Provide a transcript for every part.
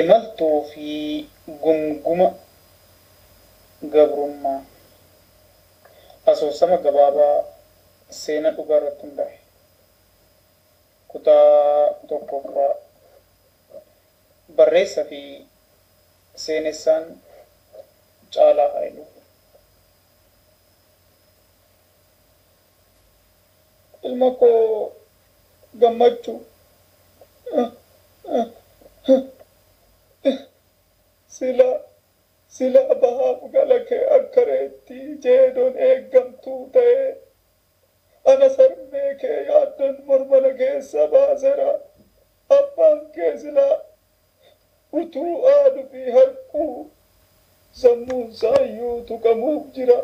imaltuu fi gunguma gabrummaa. Asoosama gabaabaa seena dhugaa irratti hundaa'e kutaa tokkoffaa barreessa fi seenessaan caalaa haayiluu ilma koo gammachuu jeedoon eeggamtuu ta'e ana sarmee kee yaaddoon mormana keessa baasera abbaan kee silaa utuu aadu fi harkuu sammuun saayyuu tuqamuuf jira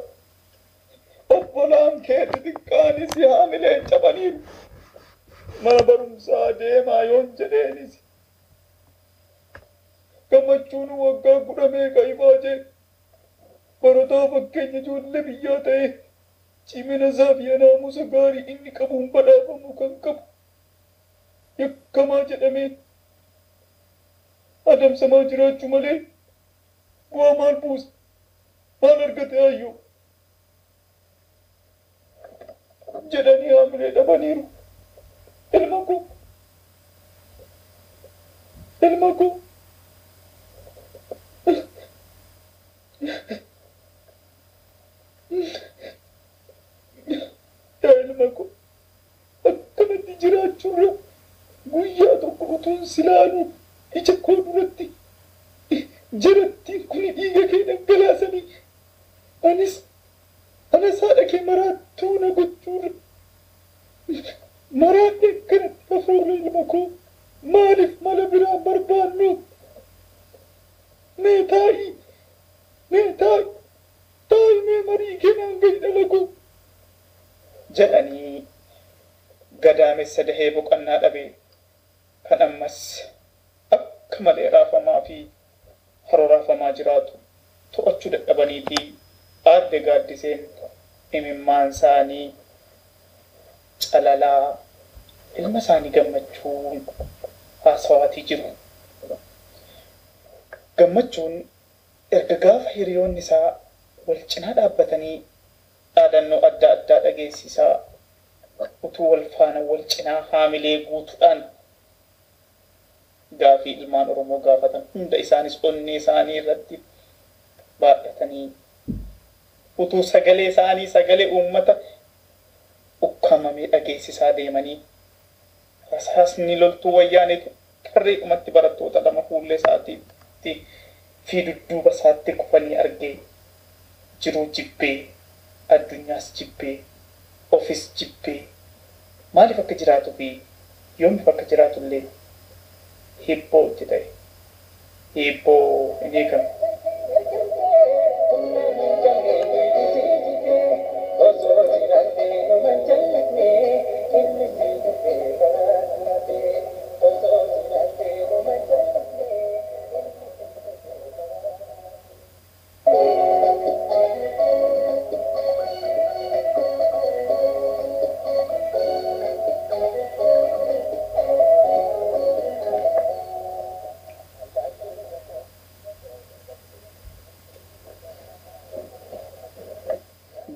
obbolaan kee xixiqqaanis haamileen cabaniiru mana barumsaa deemaa yoon jedheenis gammachuun waggaa kudha meeqa ifaa jee barataa fakkeenya ijoollee biyyaa ta'e cimina isaa fi naamusa gaarii inni qabuun badhaafamuu kan qabu yakkamaa jedhameen adamsamaa jiraachuu malee bu'aa maal buusa maal argate hayyoo jedhanii haamilee dhabaniiru ilma koo ilma koo yaa tokko utuun silaaluu ija koo duratti jarattiin kun dhiiga kee dhangalaasanii anis anas haadha kee maraattuu na gochuurra maraanni akkanatti hafuurra ilma koo maaliif mala biraan barbaannu mee taa'ii mee taa'i taa'i mee marii keenaan gadi dalagu jedhanii gadaamessa dahee boqonnaa dhabee kan ammas akka malee raafamaa fi haroo raafamaa jiraatu to'achuu dadhabanii fi aadde gaaddiseen imimmaan isaanii calalaa ilma isaanii gammachuun haasawaatii jiru. Gammachuun erga gaafa hiriyoonni isaa wal cinaa dhaabbatanii dhaadannoo adda addaa dhageessisaa utuu wal faana wal cinaa haamilee guutuudhaan gaafii ilmaan Oromoo gaafatan hunda isaanis onnee isaanii irratti baadhatanii utuu sagalee isaanii sagalee uummata ukkamamee dhageessisaa deemanii rasaasni loltuu wayyaaneetu qarreedhumatti barattoota lama fuullee isaatiitti fi dudduuba isaatti kufanii argee jiruu jibbee addunyaas jibbee ofis jibbee. Maaliif akka jiraatu fi yoomiif akka jiraatu illee hibboo itti ta'e hibboo hin eegamu.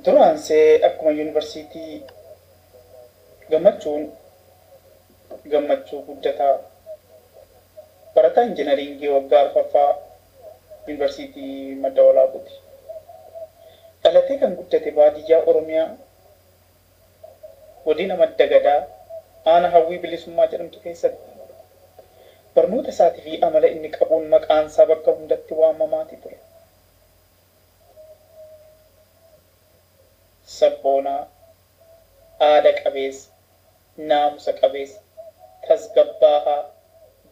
Duraansee akkuma yuunivarsiitii gammachuun gammachuu guddataa barataa injinariingii waggaa arfaffaa yuunivarsiitii madda walaabuuti. Dhalatee kan guddate baadiyyaa Oromiyaa godina madda gadaa aana hawwii bilisummaa jedhamtu keessatti barnoota isaatii fi amala inni qabuun maqaan isaa bakka hundatti waamamaati ture. Sabboonaa, aada qabeessa, naamusa qabeessa, tasgabbaahaa,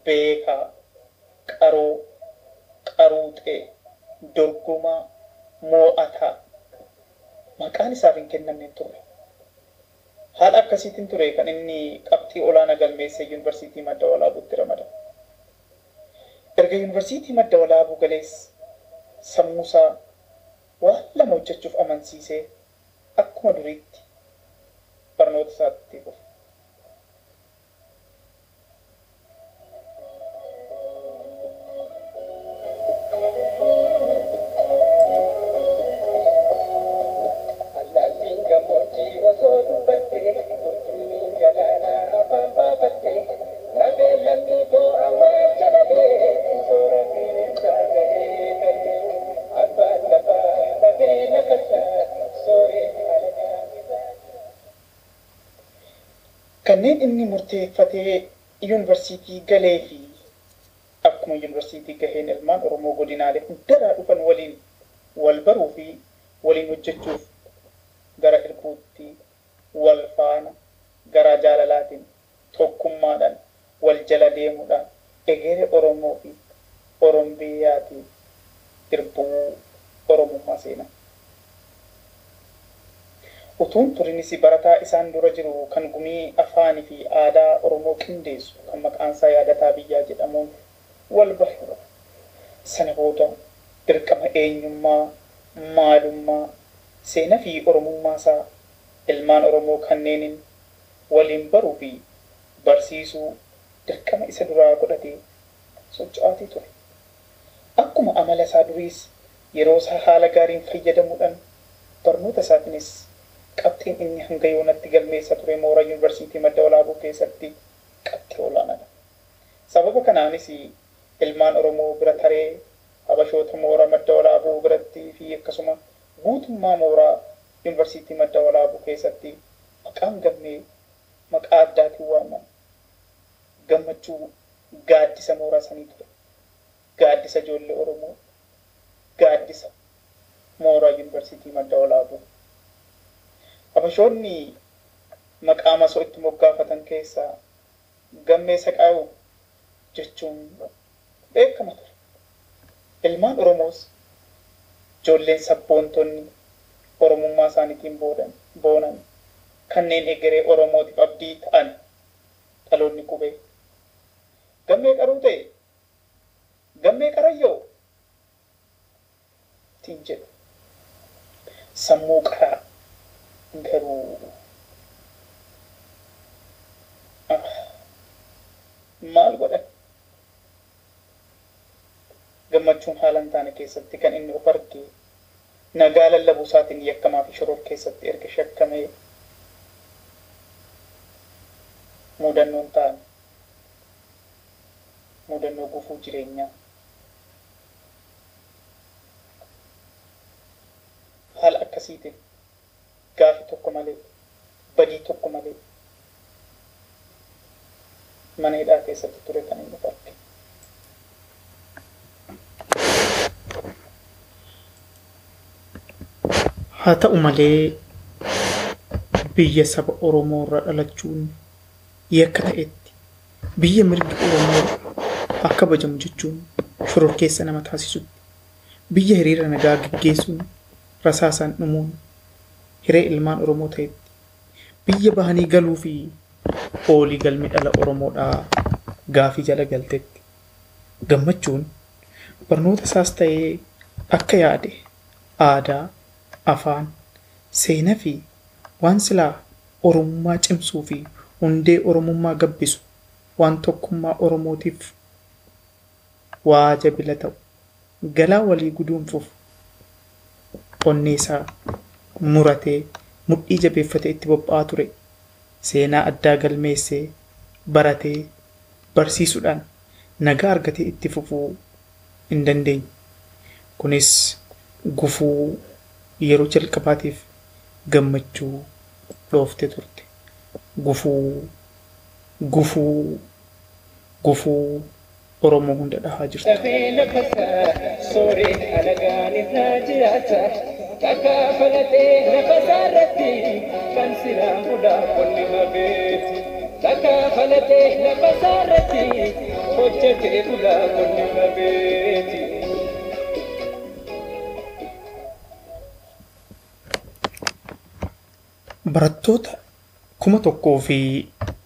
beekaa, qaroo, qaruuxee, dorgomaa, moo'ataa. Maqaan isaaf hin kennamne turre. Haala akkasiitiin ture kan inni qabxii olaanaa galmeessee yuunivarsiitii madda walaabuutti ramadame. Erga yuunivarsiitii madda walaabuu galees sammuusaa waan lama hojjechuuf amansiisee akkuma inni murteeffatee yuunivarsiitii galee fi akkuma yuunivarsiitii gaheen ilmaan Oromoo godinaalee hundarraa dhufan waliin wal baruu fi waliin hojjechuuf gara irbuutti wal faana garaa jaalalaatiin tokkummaadhaan wal jala deemuudhaan egeree Oromoo fi Orombiyyaatiif irbuu Oromummaa seenaa. Utuun turinis barataa isaan dura jiru kan gumii afaanii fi aadaa Oromoo qindeessu kan maqaan isaa yaadataa biyyaa jedhamuun wal bahudha. Sana booda dirqama eenyummaa, maalummaa, seenaa fi Oromummaa isaa ilmaan Oromoo kanneeniin waliin baruu fi barsiisuu dirqama isa duraa godhatee socho'aatii ture. Akkuma amala isaa duriis yeroo isaa haala gaariin fayyadamuudhaan barnoota isaatiinis qabxiin inni hanga yoonatti galmeessa ture mooraa yuunivarsiitii madda walaabuu keessatti qabxii olaanaadha. Sababa kanaanis ilmaan Oromoo bira taree habashoota mooraa madda walaabuu biratti fi akkasuma guutummaa mooraa yuunivarsiitii madda walaabuu keessatti maqaan gammee maqaa addaatiin waamamu. Gammachuu gaaddisa mooraa sanii ture. Gaaddisa ijoollee Oromoo. Gaaddisa mooraa yuunivarsiitii madda walaabuu. Habashoonni maqaa masoo itti moggaafatan keessaa gammee saqaa'uu jechuun beekama ture. Ilmaan Oromoos ijoolleen sabboontonni Oromummaa isaaniitiin boonan kanneen egeree Oromootiif abdii ta'an dhaloonni qubee. Gammee qaruu ta'e gammee qarayyoo ittiin jedhu sammuu qaraa garuu maal godhan gammachuun haala hin taane keessatti kan inni of argee nagaa lallabuu isaatiin yakkamaa fi shoror keessatti erga shakkamee. Muudannoon ta'an muudannoo gufuu jireenyaa haala akkasiitiin tokko malee badii tokko malee mana hidhaa keessatti ture kan inni arge. Haa ta'u malee biyya saba Oromoo irra dhalachuun yakka ta'etti biyya mirgi Oromoo akka kabajamu jechuun shoror keessa nama taasisutti biyya hiriira nagaa gaggeessuun rasaasaan dhumuun hiree ilmaan Oromoo ta'etti biyya bahanii galuu fi oolii galmi dhala Oromoodhaa gaafii jala galtetti gammachuun barnoota isaas ta'ee akka yaade aadaa, afaan, seenaa fi waan silaa Oromummaa cimsuu fi hundee Oromummaa gabbisu waan tokkummaa Oromootiif waa jabila ta'u galaa walii guduunfuuf onnee isaa muratee mudhii jabeeffatee itti bobba'aa ture seenaa addaa galmeessee baratee barsiisuudhaan nagaa argatee itti fufuu hin dandeenye. Kunis gufuu yeroo jalqabaatiif gammachuu dhoofte turte. Gufuu gufuu gufuu Oromoo hunda dhahaa jirtu. Irraa. Takka falatee lafa isaarratti kan silaa mudaa qonni mabeeti. Takka falatee lafa isaarratti hojjetee mudaa qonni mabeeti. Barattoota kuma tokkoo fi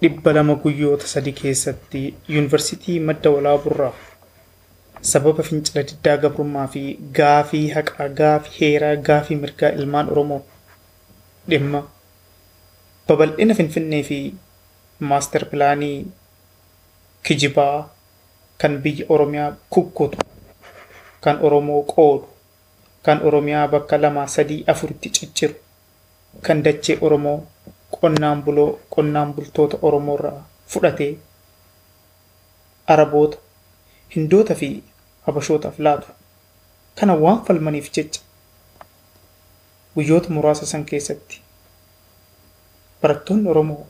dhibba lama guyyoota sadii keessatti yuunivarsiitii madda walaaburraa sababa fincila diddaa gabrummaa fi gaafii haqaa gaafii heeraa gaafii mirgaa ilmaan oromoo dhimma. Babal'ina finfinnee fi maastar pilaanii kijibaa kan biyya oromiyaa kukkutu kan oromoo qoodu kan oromiyaa bakka lama sadii afuritti cicciru kan dachee oromoo qonnaan buloo qonnaan bultoota oromoo irraa fudhatee araboota hindoota fi habashootaaf laatu kana waan falmaniif jecha guyyoota muraasa san keessatti barattoonni oromoo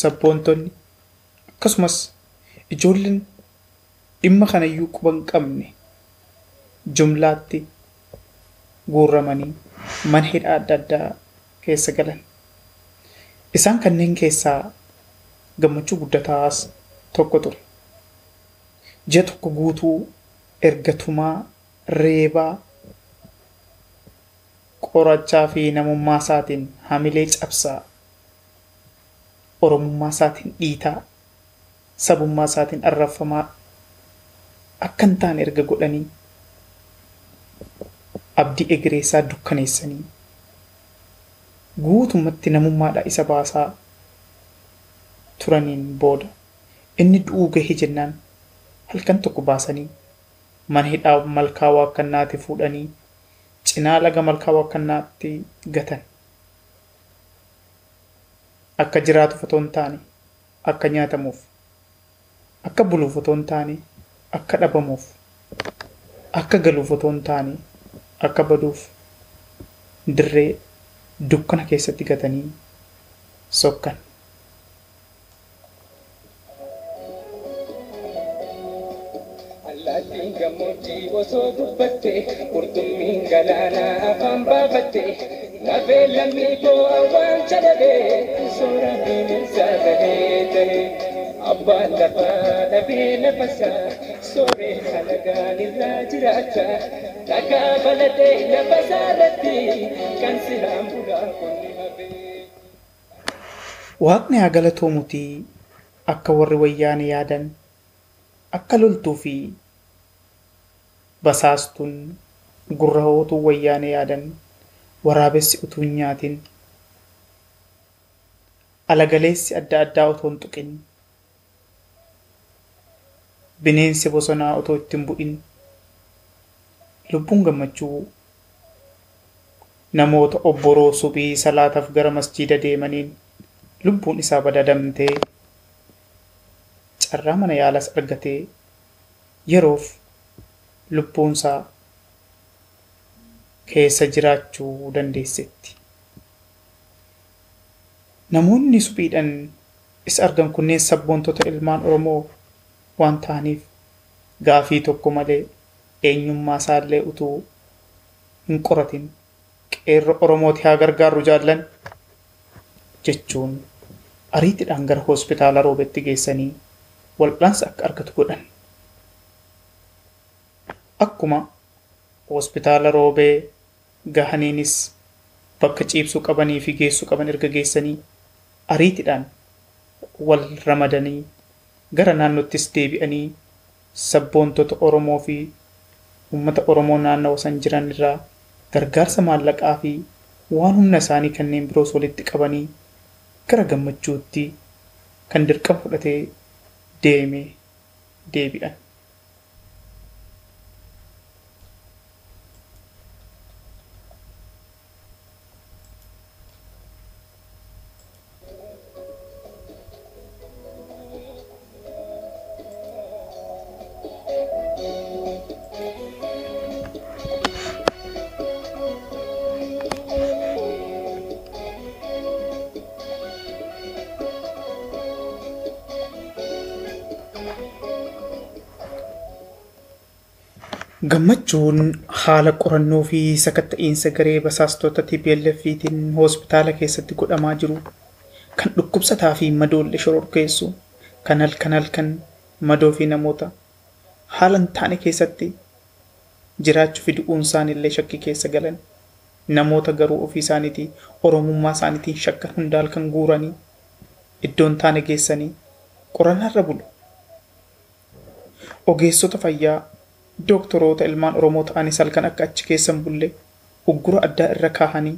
sabboontonni akkasumas ijoolleen dhimma kanayyuu quba hin qabne jumlaatti guurramanii mana hidhaa adda addaa keessa galan. Isaan kanneen keessaa gammachuu guddataas tokko ture. Ji'a tokko guutuu ergatumaa reebaa qorachaa fi namummaa isaatiin hamilee cabsaa oromummaa isaatiin dhiitaa sabummaa isaatiin arraffamaa akka hin taane erga godhanii abdii egeree isaa dukkaneessanii guutumatti namummaadha isa baasaa turaniin booda. Inni du'uu gahee jennaan halkan tokko baasanii mana hidhaa malkaa waaqannaatti fuudhanii cinaa laga malkaa waaqannaatti gatan. Akka jiraatuuf otoo hin taane akka nyaatamuuf akka buluuf otoo hin taane akka dhabamuuf akka galuuf otoo hin taane akka baduuf dirree dukkana keessatti gatanii sokkan. Osoo dubbatte qurxummiin galaanaa afaan baafatte lafee lammii koo awwaalcha dhabee soora bineensaa tahee tahee abbaan lafaa dhabee lafasaa sooree halagaan irraa jiraata dhagaa balatee lafasaa irratti kan silaan bulaa qonni hafee. Waaqni haa galatoomutii akka warri wayyaane yaadan akka loltuu fi basaastuun gurra hootuu wayyaane yaadan waraabessi utuu hin nyaatin alagaleessi adda addaa otoo hin tuqin bineensi bosonaa otoo ittiin bu'in lubbuun gammachuu namoota obboroo subii salaataaf gara masjiida deemaniin lubbuun isaa badadamtee carraa mana yaalas argatee yeroof lubbuunsaa keessa jiraachuu dandeessetti. Namoonni suphiidhaan isa argan kunneen sabboontota ilmaan Oromoo waan ta'aniif gaafii tokko malee eenyummaa isaallee utuu hin qoratin qeerroo Oromooti haa gargaarru jaallan jechuun ariitiidhaan gara hospitaala roobetti geessanii wal'aansa akka argatu godhan. Akkuma hospitaala roobee gahaniinis bakka ciibsuu qabanii fi geessuu qaban erga geessanii ariitiidhaan wal ramadanii gara naannoottis deebi'anii sabboontota Oromoo fi uummata Oromoo naannawa san jiran irraa gargaarsa maallaqaa fi waan humna isaanii kanneen biroos walitti qabanii gara gammachuutti kan dirqama fudhatee deemee deebi'an. Gammachuun haala qorannoo fi sakatta'iinsa garee basaastota TPLFiitiin hospitaala keessatti godhamaa jiru. Kan dhukkubsataa fi madoolle shororkeessu kan halkan halkan madoo fi namoota. Haala taane keessatti jiraachuu fi du'uun isaaniillee shakkii keessa galan. Namoota garuu ofii isaaniitii oromummaa isaaniitiin shakkan hunda halkan guuranii. Iddoon taane geessanii qorannaarra bulu. Ogeessota fayyaa Dooktoroota ilmaan Oromoo ta'anis halkan akka achi keessan bulle uggura addaa irra kaahanii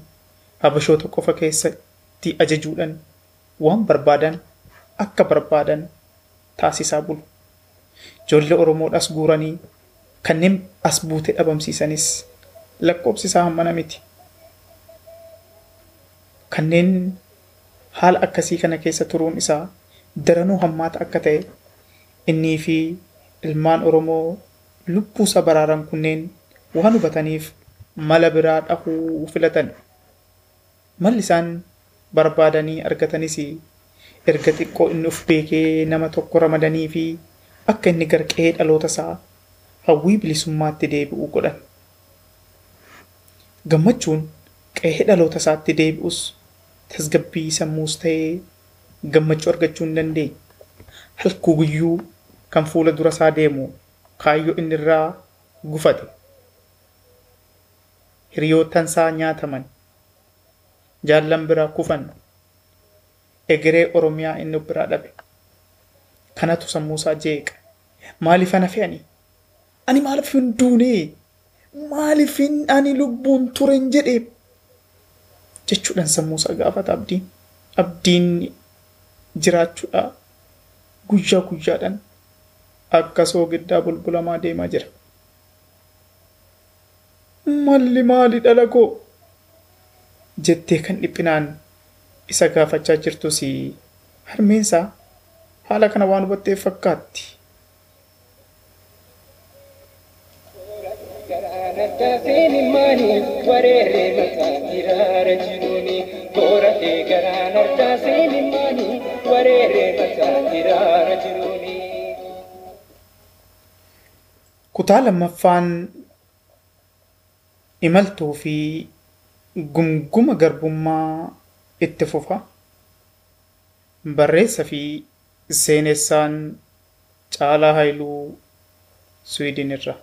habashoota qofa keessatti ajajuudhaan waan barbaadan akka barbaadan taasisaa bulu. Ijoollee Oromoodhaas guuranii kanneen as buutee dhabamsiisanis lakkoobsi isaa hammana miti. Kanneen haala akkasii kana keessa turuun isaa daranuu hammaata akka ta'e innii fi ilmaan Oromoo lubbuu isa baraaran kunneen waan hubataniif mala biraa dhahuu filatan. Malli isaan barbaadanii argatanis erga xiqqoo inni of beekee nama tokko ramadanii fi akka inni gara qe'ee dhaloota isaa hawwii bilisummaatti deebi'uu godhan. Gammachuun qe'ee dhaloota isaatti deebi'us tasgabbii sammuus ta'ee gammachuu argachuu hin dandeenye. Halkuu guyyuu kan fuula dura isaa deemu kaayyoo inni irraa gufate. Hiriyootaan isaa nyaataman. Jaallan biraa kufan. Egeree Oromiyaa inni biraa dhabe. Kanatu sammuu isaa jeeqa. Maaliif ana fe'ani? Ani maaliif hin duune? Maaliif ani lubbuun turen jedhe? Jechuudhaan sammuu isaa gaafata abdiin. Abdiin jiraachuudha guyyaa guyyaadhaan akka soogiddaa bulbulamaa deemaa jira. Malli maali dhala koo? Jettee kan dhiphinaan isa gaafachaa jirtus harmeensaa haala kana waan hubatteef fakkaatti. Boora kee garaan harkaaseen maanii wareeree mataa hiraara jiruuni. Kutaa lammaffaan imaltuu fi gumguma garbummaa itti fufa. Barreessa fi seenessaan Caalaa Haayiluu Suwiidin irra.